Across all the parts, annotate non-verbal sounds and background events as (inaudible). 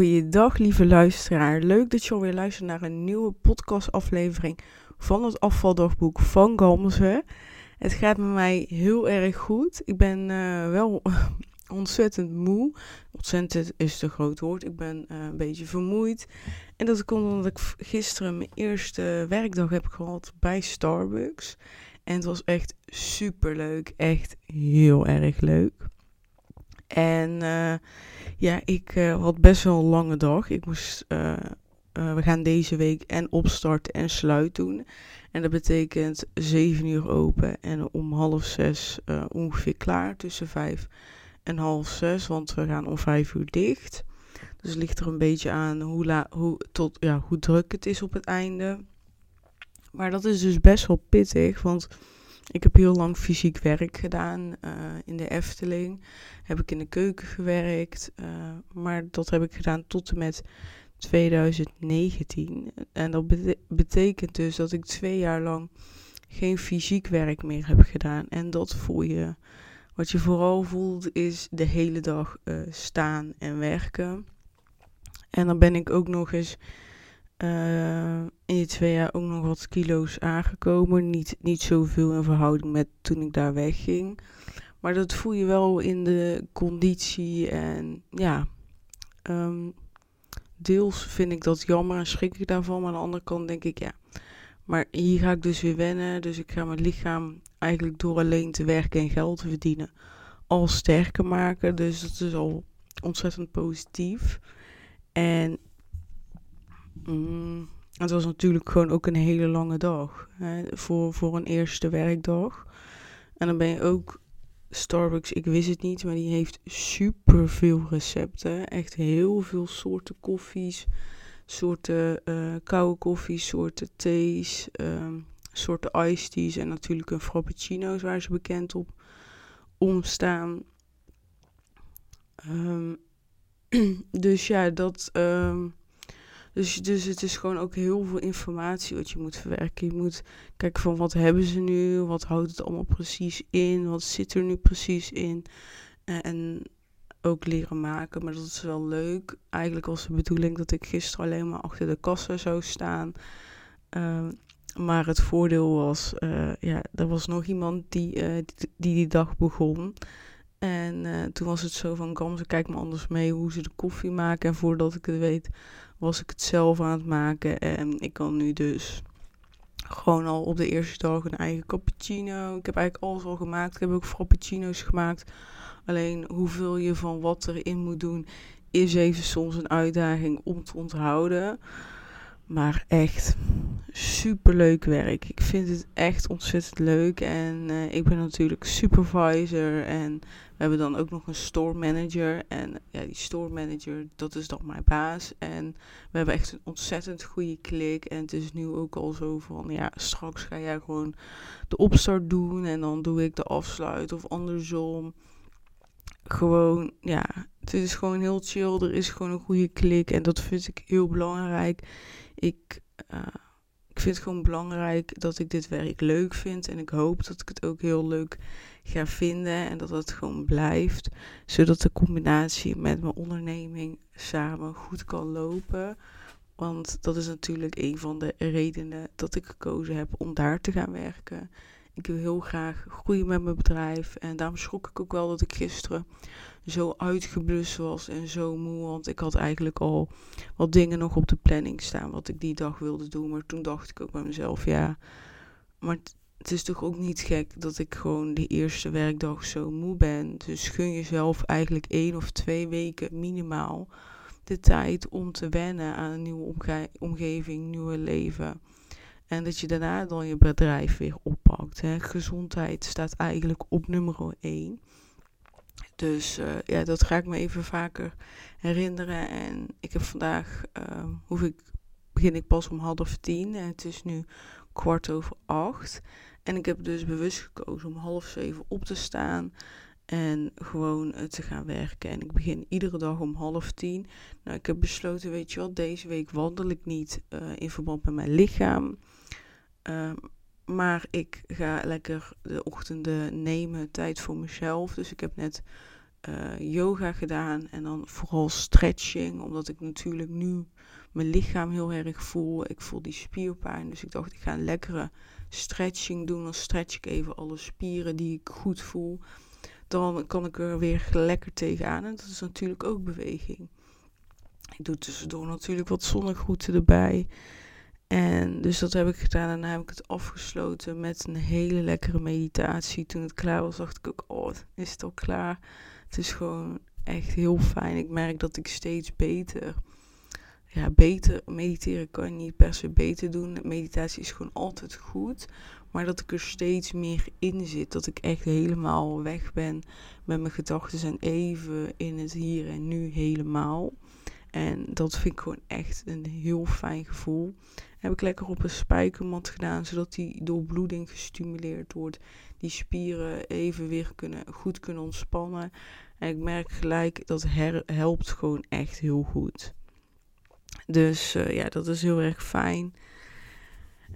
Goeiedag, lieve luisteraar. Leuk dat je alweer luistert naar een nieuwe podcastaflevering van het afvaldagboek van Gamze. Het gaat met mij heel erg goed. Ik ben uh, wel (laughs) ontzettend moe. Ontzettend is te groot woord. Ik ben uh, een beetje vermoeid. En dat komt omdat ik gisteren mijn eerste werkdag heb gehad bij Starbucks. En het was echt super leuk. Echt heel erg leuk. En uh, ja, ik uh, had best wel een lange dag. Ik moest, uh, we gaan deze week en opstarten en sluit doen. En dat betekent 7 uur open en om half zes ongeveer klaar. Tussen vijf en half zes, want we gaan om vijf uur dicht. Dus het ligt er een beetje aan hoe, la hoe, tot, ja, hoe druk het is op het einde. Maar dat is dus best wel pittig, want ik heb heel lang fysiek werk gedaan uh, in de Efteling. Heb ik in de keuken gewerkt. Uh, maar dat heb ik gedaan tot en met 2019. En dat bete betekent dus dat ik twee jaar lang geen fysiek werk meer heb gedaan. En dat voel je. Wat je vooral voelt is de hele dag uh, staan en werken. En dan ben ik ook nog eens uh, in die twee jaar ook nog wat kilo's aangekomen. Niet, niet zoveel in verhouding met toen ik daar wegging. Maar dat voel je wel in de conditie. En ja, um, deels vind ik dat jammer en schrik ik daarvan. Maar aan de andere kant denk ik ja. Maar hier ga ik dus weer wennen. Dus ik ga mijn lichaam eigenlijk door alleen te werken en geld te verdienen al sterker maken. Dus dat is al ontzettend positief. En Mm, het was natuurlijk gewoon ook een hele lange dag. Hè, voor, voor een eerste werkdag. En dan ben je ook Starbucks, ik wist het niet, maar die heeft super veel recepten. Echt heel veel soorten koffies, soorten uh, koude koffies, soorten thees, uh, soorten iced teas en natuurlijk een frappuccino's waar ze bekend op omstaan. Um, (clears throat) dus ja, dat. Um, dus, dus het is gewoon ook heel veel informatie wat je moet verwerken. Je moet kijken van wat hebben ze nu, wat houdt het allemaal precies in, wat zit er nu precies in. En, en ook leren maken, maar dat is wel leuk. Eigenlijk was de bedoeling dat ik gisteren alleen maar achter de kassa zou staan. Uh, maar het voordeel was, uh, ja, er was nog iemand die, die, die die dag begon. En uh, toen was het zo van, Gamze, kijk me anders mee hoe ze de koffie maken. En voordat ik het weet, was ik het zelf aan het maken. En ik kan nu dus gewoon al op de eerste dag een eigen cappuccino. Ik heb eigenlijk alles al gemaakt. Ik heb ook frappuccino's gemaakt. Alleen hoeveel je van wat erin moet doen, is even soms een uitdaging om te onthouden. Maar echt super leuk werk. Ik vind het echt ontzettend leuk. En uh, ik ben natuurlijk supervisor. En hebben dan ook nog een store manager. En ja, die store manager, dat is dan mijn baas. En we hebben echt een ontzettend goede klik. En het is nu ook al zo van, ja, straks ga jij gewoon de opstart doen. En dan doe ik de afsluit of andersom. Gewoon, ja, het is gewoon heel chill. Er is gewoon een goede klik. En dat vind ik heel belangrijk ik, uh, ik vind het gewoon belangrijk dat ik dit werk leuk vind. En ik hoop dat ik het ook heel leuk ga vinden. En dat het gewoon blijft. Zodat de combinatie met mijn onderneming samen goed kan lopen. Want dat is natuurlijk een van de redenen dat ik gekozen heb om daar te gaan werken. Ik wil heel graag groeien met mijn bedrijf. En daarom schrok ik ook wel dat ik gisteren zo uitgeblust was en zo moe. Want ik had eigenlijk al wat dingen nog op de planning staan wat ik die dag wilde doen. Maar toen dacht ik ook bij mezelf, ja, maar het is toch ook niet gek dat ik gewoon de eerste werkdag zo moe ben. Dus gun jezelf eigenlijk één of twee weken minimaal de tijd om te wennen aan een nieuwe omge omgeving, nieuwe leven. En dat je daarna dan je bedrijf weer oppakt. Hè. Gezondheid staat eigenlijk op nummer 1. Dus uh, ja, dat ga ik me even vaker herinneren. En ik heb vandaag, uh, hoef ik, begin ik pas om half tien. En het is nu kwart over acht. En ik heb dus bewust gekozen om half zeven op te staan. En gewoon uh, te gaan werken. En ik begin iedere dag om half tien. Nou, ik heb besloten, weet je wat, deze week wandel ik niet uh, in verband met mijn lichaam. Uh, maar ik ga lekker de ochtenden nemen, tijd voor mezelf. Dus ik heb net eh, yoga gedaan en dan vooral stretching, omdat ik natuurlijk nu mijn lichaam heel erg voel. Ik voel die spierpijn, dus ik dacht ik ga een lekkere stretching doen. Dan stretch ik even alle spieren die ik goed voel. Dan kan ik er weer lekker tegenaan en dat is natuurlijk ook beweging. Ik doe tussendoor natuurlijk wat zonnegroeten erbij. En dus dat heb ik gedaan en dan heb ik het afgesloten met een hele lekkere meditatie. Toen het klaar was, dacht ik ook, oh, is het al klaar? Het is gewoon echt heel fijn. Ik merk dat ik steeds beter, ja, beter mediteren kan je niet per se beter doen. Meditatie is gewoon altijd goed, maar dat ik er steeds meer in zit. Dat ik echt helemaal weg ben met mijn gedachten en even in het hier en nu helemaal. En dat vind ik gewoon echt een heel fijn gevoel. Heb ik lekker op een spijkermat gedaan, zodat die doorbloeding gestimuleerd wordt. Die spieren even weer kunnen, goed kunnen ontspannen. En ik merk gelijk dat her helpt gewoon echt heel goed. Dus uh, ja, dat is heel erg fijn.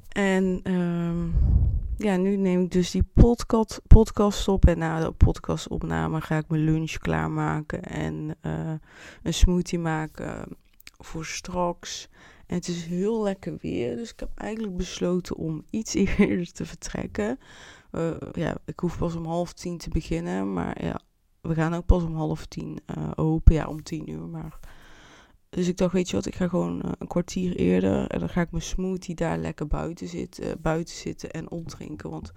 En um, ja, nu neem ik dus die podcast, podcast op. En na de podcastopname ga ik mijn lunch klaarmaken. En uh, een smoothie maken voor straks. En het is heel lekker weer. Dus ik heb eigenlijk besloten om iets (laughs) eerder te vertrekken. Uh, ja, ik hoef pas om half tien te beginnen. Maar ja, we gaan ook pas om half tien uh, open. Ja, om tien uur. Maar dus ik dacht, weet je wat, ik ga gewoon uh, een kwartier eerder. En dan ga ik mijn smoothie daar lekker buiten zitten, uh, buiten zitten en opdrinken. Want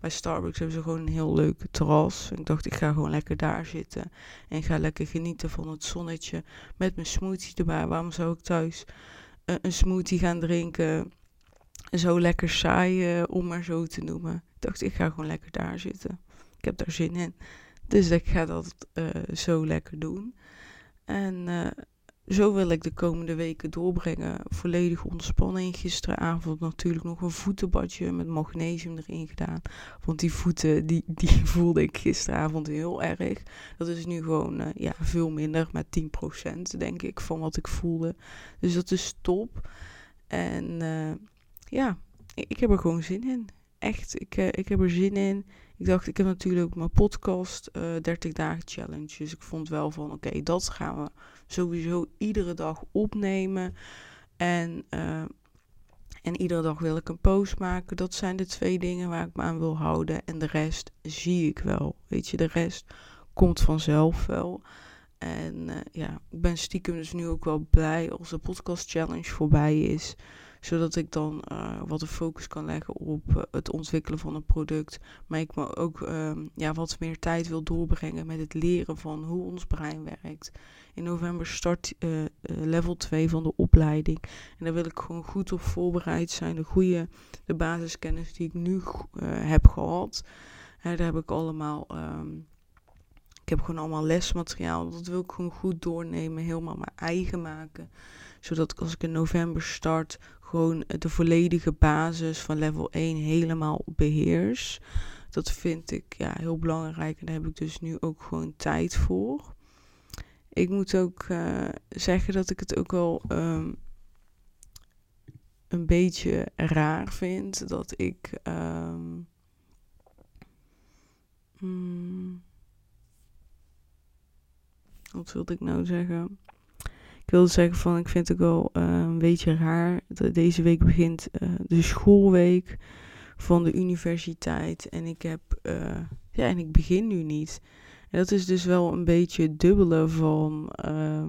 bij Starbucks hebben ze gewoon een heel leuk terras. En ik dacht, ik ga gewoon lekker daar zitten. En ga lekker genieten van het zonnetje met mijn smoothie erbij. Waarom zou ik thuis uh, een smoothie gaan drinken? Zo lekker saai, om maar zo te noemen. Ik dacht, ik ga gewoon lekker daar zitten. Ik heb daar zin in. Dus ik ga dat zo lekker doen. En zo wil ik de komende weken doorbrengen. Volledig ontspanning. Gisteravond natuurlijk nog een voetenbadje met magnesium erin gedaan. Want die voeten, die, die (laughs) voelde ik gisteravond heel erg. Dat is nu gewoon uh, ja, veel minder, met 10% denk ik, van wat ik voelde. Dus dat is top. En uh, ja, ik, ik, heb er gewoon zin in. Echt, ik, uh, ik heb er zin in. Ik dacht, ik heb natuurlijk mijn podcast, uh, 30 dagen challenge. Dus ik vond wel van, oké, dat gaan we sowieso iedere dag opnemen. En, uh, en iedere dag wil ik een post maken. Dat zijn de twee dingen waar ik me aan wil houden. En de rest zie ik wel. Weet je, de rest komt vanzelf wel. En uh, ja, ik ben stiekem dus nu ook wel blij als de podcast challenge voorbij is zodat ik dan uh, wat de focus kan leggen op uh, het ontwikkelen van een product. Maar ik me ook uh, ja, wat meer tijd wil doorbrengen met het leren van hoe ons brein werkt. In november start uh, level 2 van de opleiding. En daar wil ik gewoon goed op voorbereid zijn. De goede de basiskennis die ik nu heb gehad. daar heb ik allemaal. Um, ik heb gewoon allemaal lesmateriaal. Dat wil ik gewoon goed doornemen. Helemaal mijn eigen maken. Zodat als ik in november start, gewoon de volledige basis van level 1 helemaal beheers. Dat vind ik ja, heel belangrijk en daar heb ik dus nu ook gewoon tijd voor. Ik moet ook uh, zeggen dat ik het ook wel um, een beetje raar vind dat ik. Um, hmm, wat wilde ik nou zeggen? Ik wilde zeggen van, ik vind het wel uh, een beetje raar. Deze week begint uh, de schoolweek van de universiteit. En ik heb, uh, ja, en ik begin nu niet. En dat is dus wel een beetje het dubbele van, ehm,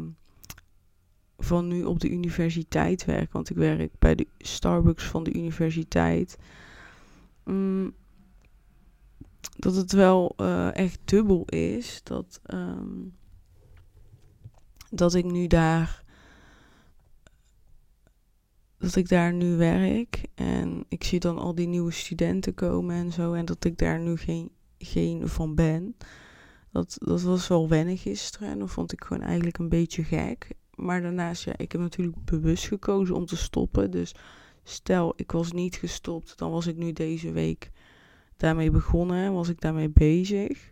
van nu op de universiteit werken. Want ik werk bij de Starbucks van de universiteit. Mm, dat het wel echt dubbel is. Dat... Um, dat ik nu daar. Dat ik daar nu werk. En ik zie dan al die nieuwe studenten komen en zo. En dat ik daar nu geen, geen van ben. Dat, dat was wel wennen gisteren. En dat vond ik gewoon eigenlijk een beetje gek. Maar daarnaast, ja, ik heb natuurlijk bewust gekozen om te stoppen. Dus stel, ik was niet gestopt, dan was ik nu deze week daarmee begonnen. Was ik daarmee bezig.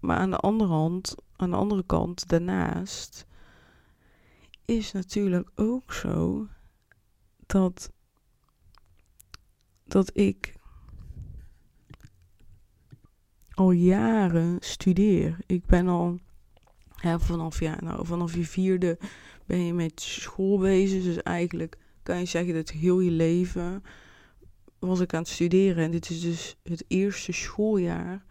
Maar aan de andere hand aan de andere kant, daarnaast, is natuurlijk ook zo dat, dat ik al jaren studeer. Ik ben al vanaf, ja, nou, vanaf je vierde ben je met school bezig. Dus eigenlijk kan je zeggen dat heel je leven was ik aan het studeren. En dit is dus het eerste schooljaar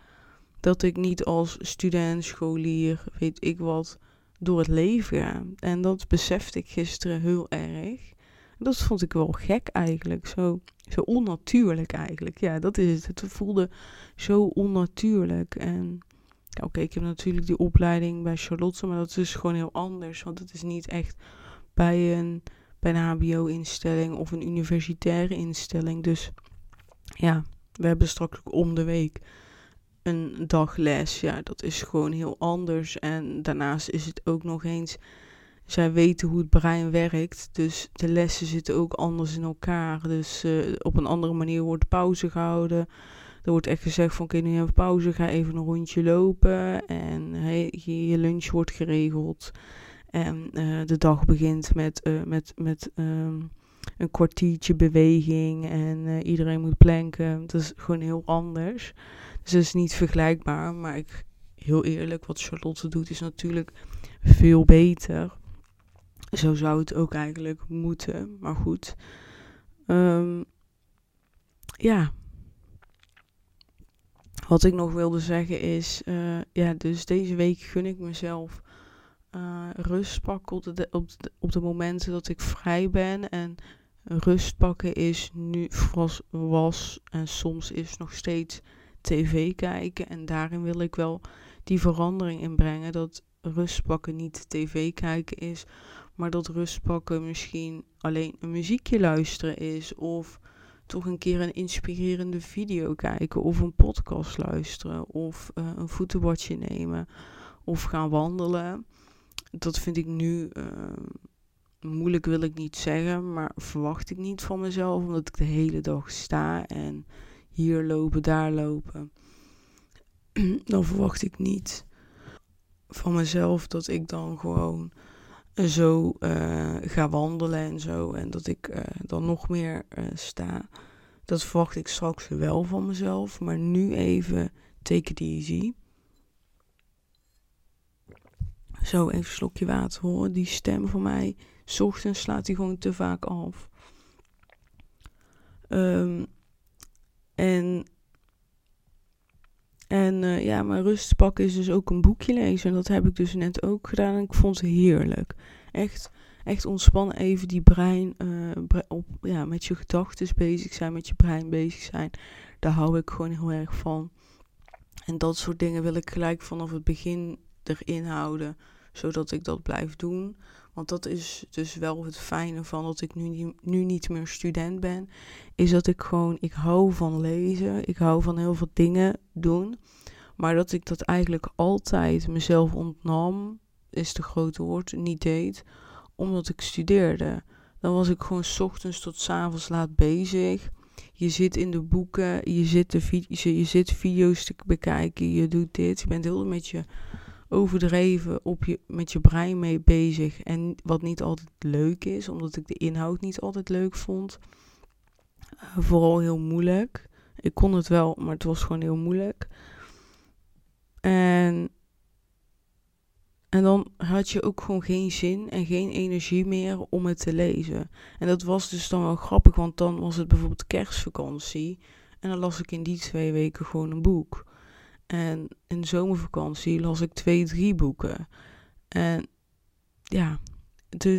dat ik niet als student, scholier, weet ik wat, door het leven ga. En dat besefte ik gisteren heel erg. Dat vond ik wel gek eigenlijk. Zo, zo onnatuurlijk eigenlijk. Ja, dat is het. Het voelde zo onnatuurlijk. En oké, ik heb natuurlijk die opleiding bij Charlotte, maar dat is gewoon heel anders. Want het is niet echt bij een, bij een HBO-instelling of een universitaire instelling. Dus ja, we hebben straks om de week een dagles. Ja, dat is gewoon heel anders. En daarnaast is het ook nog eens. Zij weten hoe het brein werkt. Dus de lessen zitten ook anders in elkaar. Dus uh, op een andere manier wordt pauze gehouden. Er wordt echt gezegd van oké, okay, nu even pauze, ga even een rondje lopen. En hey, je lunch wordt geregeld. En uh, de dag begint met, uh, met, met um, een kwartiertje beweging. En iedereen moet planken. Dat is gewoon heel anders. Dus dat is niet vergelijkbaar. Maar ik, heel eerlijk, wat Charlotte doet is natuurlijk veel beter. Zo zou het ook eigenlijk moeten. Maar goed. Um, ja. Wat ik nog wilde zeggen is. Uh, ja, dus deze week gun ik mezelf. Uh, rust pakken op de, op, de, momenten dat ik vrij ben. En rust pakken is nu was, was en soms is nog steeds tv kijken. En daarin wil ik wel die verandering inbrengen. Dat rust pakken niet tv kijken is, maar dat rust pakken misschien alleen een muziekje luisteren is. Of toch een keer een inspirerende video kijken. Of een podcast luisteren. Of uh, een voetenbadje nemen. Of gaan wandelen. Dat vind ik nu. Uh, moeilijk wil ik niet zeggen, maar verwacht ik niet van mezelf, omdat ik de hele dag sta en hier lopen, daar lopen. (clears throat) dan verwacht ik niet van mezelf dat ik dan gewoon zo uh, ga wandelen en zo. En dat ik uh, dan nog meer sta. Dat verwacht ik straks wel van mezelf. Maar nu even take it easy. Zo, even een slokje water horen. Die stem van mij, s ochtends slaat die gewoon te vaak af. Um, en en uh, ja, mijn rust pakken is dus ook een boekje lezen. En dat heb ik dus net ook gedaan. En ik vond het heerlijk. Echt, echt ontspannen even die brein uh, op, ja, met je gedachten bezig zijn, met je brein bezig zijn. Daar hou ik gewoon heel erg van. En dat soort dingen wil ik gelijk vanaf het begin erin houden, zodat ik dat blijf doen. Want dat is dus wel het fijne van dat ik nu, nu niet meer student ben. Is dat ik gewoon, ik hou van lezen. Ik hou van heel veel dingen doen. Maar dat ik dat eigenlijk altijd mezelf ontnam, is de grote woord, niet deed. Omdat ik studeerde. Dan was ik gewoon s ochtends tot s avonds laat bezig. Je zit in de boeken, je zit, de je zit video's te bekijken, je doet dit. Je bent heel met je overdreven op je, met je brein mee bezig. En wat niet altijd leuk is, omdat ik de inhoud niet altijd leuk vond. Uh, vooral heel moeilijk. Ik kon het wel, maar het was gewoon heel moeilijk. En, en dan had je ook gewoon geen zin en geen energie meer om het te lezen. En dat was dus dan wel grappig, want dan was het bijvoorbeeld kerstvakantie. En dan las ik in die twee weken gewoon een boek. En in zomervakantie las ik twee, drie boeken. En ja,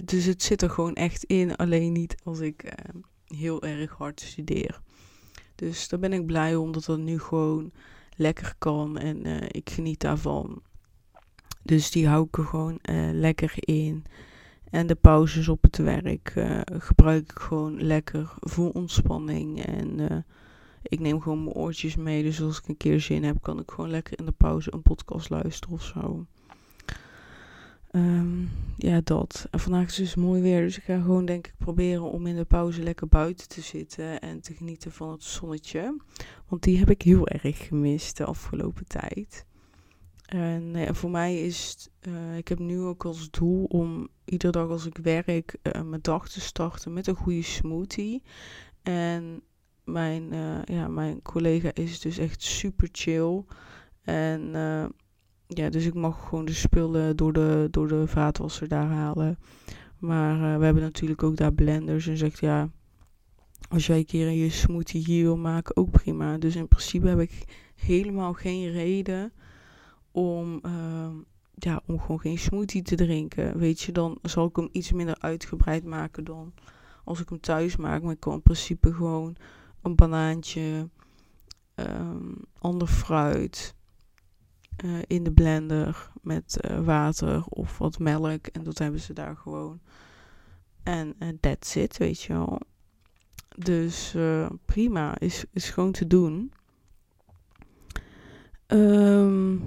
dus, het zit er gewoon echt in, alleen niet als ik eh, heel erg hard studeer. Dus daar ben ik blij om dat dat nu gewoon lekker kan en uh, ik geniet daarvan. Dus die hou ik er gewoon uh, lekker in. En de pauzes op het werk uh, gebruik ik gewoon lekker voor ontspanning. En ik neem gewoon mijn oortjes mee. Dus als ik een keer zin heb, kan ik gewoon lekker in de pauze een podcast luisteren of zo. Um, ja, dat. En vandaag is dus mooi weer. Dus ik ga gewoon, denk ik, proberen om in de pauze lekker buiten te zitten. En te genieten van het zonnetje. Want die heb ik heel erg gemist de afgelopen tijd. En ja, voor mij is uh, ik heb nu ook als doel om iedere dag als ik werk uh, mijn dag te starten met een goede smoothie. En mijn, uh, ja, mijn collega is dus echt super chill. En ja, dus ik mag gewoon de spullen door de, door de vaatwasser daar halen. Maar we hebben natuurlijk ook daar blenders. En zegt ja, als jij een keer je smoothie hier wil maken, ook prima. Dus in principe heb ik helemaal geen reden om, uh, ja, om gewoon geen smoothie te drinken. Weet je, dan zal ik hem iets minder uitgebreid maken dan als ik hem thuis maak. Maar ik kan in principe gewoon een banaantje, um, ander fruit uh, in de blender met uh, water of wat melk. En dat hebben ze daar gewoon. En uh, that's it, weet je wel. Dus prima, is, is gewoon te doen. Uh,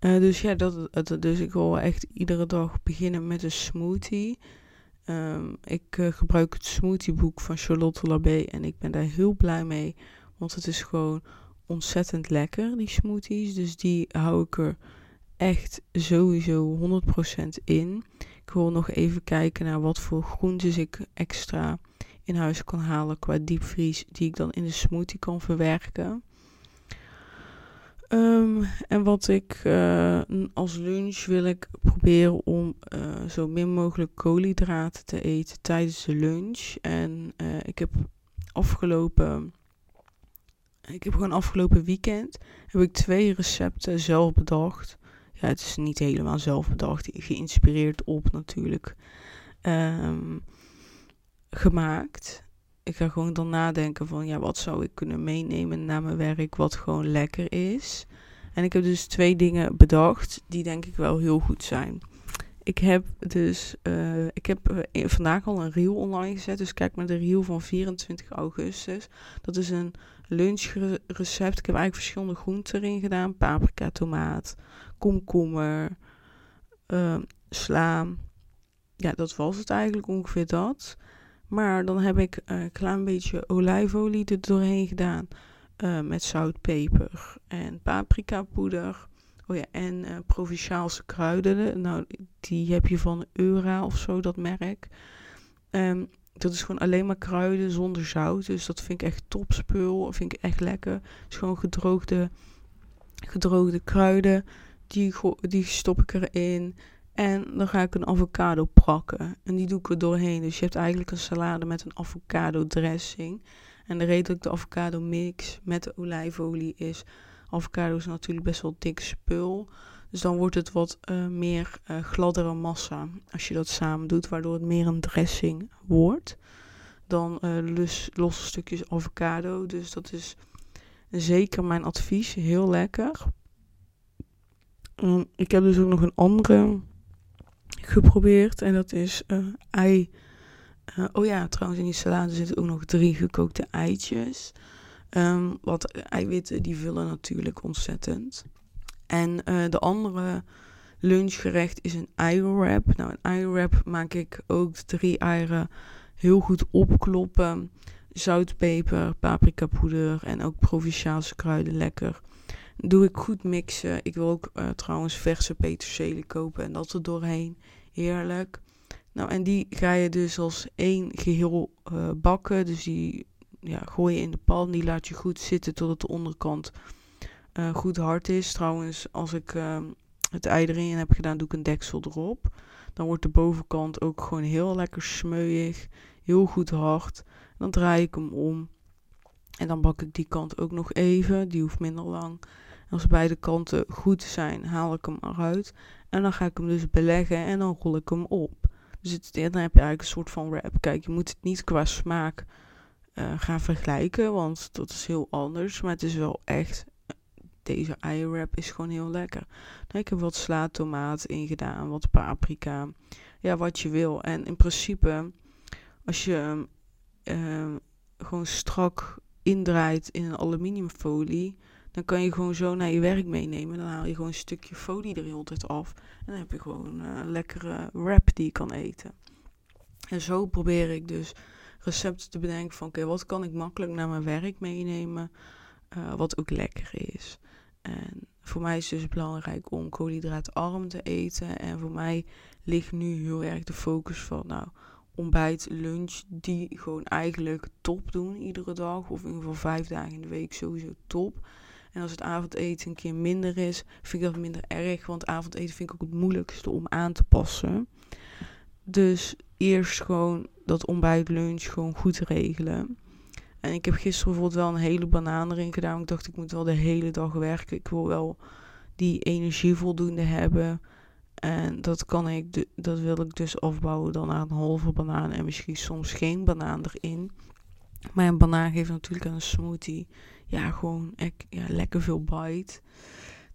dus ja, dat, dat, dus ik wil echt iedere dag beginnen met een smoothie. Um, ik uh, gebruik het smoothieboek van Charlotte Labé en ik ben daar heel blij mee. Want het is gewoon ontzettend lekker, die smoothies. Dus die hou ik er echt sowieso 100% in. Ik wil nog even kijken naar wat voor groentes ik extra in huis kan halen qua diepvries, die ik dan in de smoothie kan verwerken. Um, en wat ik uh, als lunch wil ik proberen om uh, zo min mogelijk koolhydraten te eten tijdens de lunch. En uh, ik heb afgelopen. Ik heb gewoon afgelopen weekend heb ik twee recepten zelf bedacht. Ja, het is niet helemaal zelf bedacht, geïnspireerd op natuurlijk. Um, gemaakt. Ik ga gewoon dan nadenken van ja, wat zou ik kunnen meenemen naar mijn werk wat gewoon lekker is. En ik heb dus twee dingen bedacht die denk ik wel heel goed zijn. Ik heb dus uh, ik heb uh, vandaag al een reel online gezet. Dus kijk maar de reel van 24 augustus. Dat is een lunchrecept. Ik heb eigenlijk verschillende groenten erin gedaan. Paprika, tomaat, komkommer, uh, sla. Ja, dat was het eigenlijk ongeveer dat. Maar dan heb ik een klein beetje olijfolie er doorheen gedaan. Uh, met zout, peper en paprika poeder. Oh ja, en uh, Provinciaalse kruiden. Nou, die heb je van Eura of zo, dat merk. Um, dat is gewoon alleen maar kruiden zonder zout. Dus dat vind ik echt topspul. Dat vind ik echt lekker. Het is gewoon gedroogde, gedroogde kruiden. Die, die stop ik erin. En dan ga ik een avocado prakken. En die doe ik er doorheen. Dus je hebt eigenlijk een salade met een avocado dressing. En de reden dat ik de avocado mix met de olijfolie is... Avocado is natuurlijk best wel dik spul. Dus dan wordt het wat uh, meer uh, gladdere massa als je dat samen doet. Waardoor het meer een dressing wordt. Dan los, losse stukjes avocado. Dus dat is zeker mijn advies. Heel lekker. Ik heb dus ook nog een andere geprobeerd. En dat is uh, ei. Uh, oh ja, trouwens in die salade zitten ook nog drie gekookte eitjes. Um, wat eiwitten die vullen natuurlijk ontzettend. En de andere lunchgerecht is een eierwrap. Nou, een eierwrap maak ik ook drie eieren heel goed opkloppen. Zout, peper, paprikapoeder en ook provinciaalse kruiden lekker doe ik goed mixen. Ik wil ook uh, trouwens verse peterselie kopen en dat er doorheen. Heerlijk. Nou, en die ga je dus als één geheel uh, bakken. Dus die ja, gooi je in de pan. Die laat je goed zitten totdat de onderkant uh, goed hard is. Trouwens, als ik het ei erin heb gedaan, doe ik een deksel erop. Dan wordt de bovenkant ook gewoon heel lekker smeuig. Heel goed hard. Dan draai ik hem om. En dan bak ik die kant ook nog even. Die hoeft minder lang. Als beide kanten goed zijn, haal ik hem eruit. En dan ga ik hem dus beleggen en dan rol ik hem op. Dus het, dan heb je eigenlijk een soort van wrap. Kijk, je moet het niet qua smaak uh, gaan vergelijken, want dat is heel anders. Maar het is wel echt, deze eierwrap is gewoon heel lekker. Nou, ik heb wat sla tomaat ingedaan, wat paprika. Ja, wat je wil. En in principe, als je uh, gewoon strak indraait in een aluminiumfolie dan kan je gewoon zo naar je werk meenemen. Dan haal je gewoon een stukje folie er heel tijd af. En dan heb je gewoon uh, een lekkere wrap die je kan eten. En zo probeer ik dus recepten te bedenken van... oké, wat kan ik makkelijk naar mijn werk meenemen... Uh, wat ook lekker is. En voor mij is het dus belangrijk om koolhydraatarm te eten. En voor mij ligt nu heel erg de focus van... nou, ontbijt, lunch, die gewoon eigenlijk top doen iedere dag. Of in ieder geval vijf dagen in de week sowieso top. En als het avondeten een keer minder is, vind ik dat minder erg. Want avondeten vind ik ook het moeilijkste om aan te passen. Dus eerst gewoon dat ontbijt, lunch gewoon goed regelen. En ik heb gisteren bijvoorbeeld wel een hele banaan erin gedaan. Ik dacht, ik moet wel de hele dag werken. Ik wil wel die energie voldoende hebben. En dat kan ik, dat wil ik dus afbouwen dan naar een halve banaan en misschien soms geen banaan erin. Maar een banaan geeft natuurlijk aan een smoothie, ja, gewoon ja, lekker veel bite.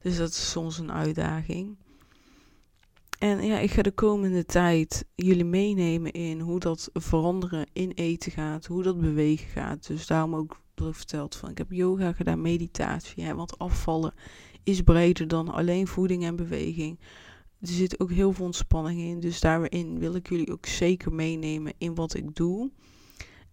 Dus dat is soms een uitdaging. En ja, ik ga de komende tijd jullie meenemen in hoe dat veranderen in eten gaat, hoe dat bewegen gaat. Dus daarom ook verteld van ik heb yoga gedaan, meditatie. Hè, want afvallen is breder dan alleen voeding en beweging. Er zit ook heel veel ontspanning in. Dus daarin wil ik jullie ook zeker meenemen in wat ik doe.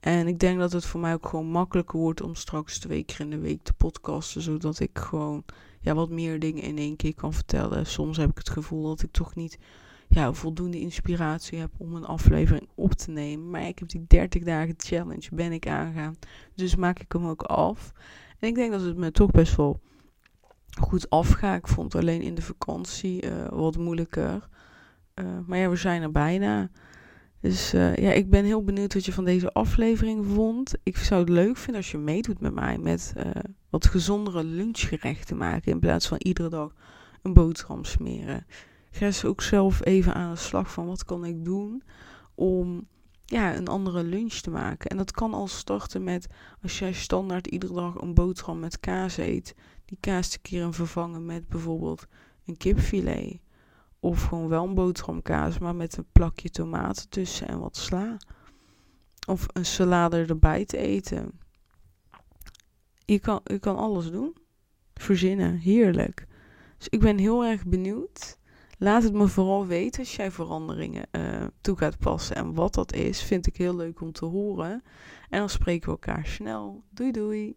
En ik denk dat het voor mij ook gewoon makkelijker wordt om straks twee keer in de week te podcasten. Zodat ik gewoon ja, wat meer dingen in één keer kan vertellen. Soms heb ik het gevoel dat ik toch niet ja, voldoende inspiratie heb om een aflevering op te nemen. Maar ik heb die 30 dagen challenge ben ik aangaan. Dus maak ik hem ook af. En ik denk dat het me toch best wel goed afga. Ik vond alleen in de vakantie uh, wat moeilijker. Uh, maar ja, we zijn er bijna. Dus uh, ja, ik ben heel benieuwd wat je van deze aflevering vond. Ik zou het leuk vinden als je meedoet met mij met wat gezondere lunchgerechten maken. In plaats van iedere dag een boterham smeren. Ga eens ook zelf even aan de slag van wat kan ik doen om ja, een andere lunch te maken. En dat kan al starten met als jij standaard iedere dag een boterham met kaas eet die kaas te keren vervangen met bijvoorbeeld een kipfilet. Of gewoon wel een boterhamkaas, maar met een plakje tomaten tussen en wat sla. Of een salade erbij te eten. Je kan, je kan alles doen. Verzinnen, heerlijk. Dus ik ben heel erg benieuwd. Laat het me vooral weten als jij veranderingen uh, toe gaat passen. En wat dat is, vind ik heel leuk om te horen. En dan spreken we elkaar snel. Doei doei.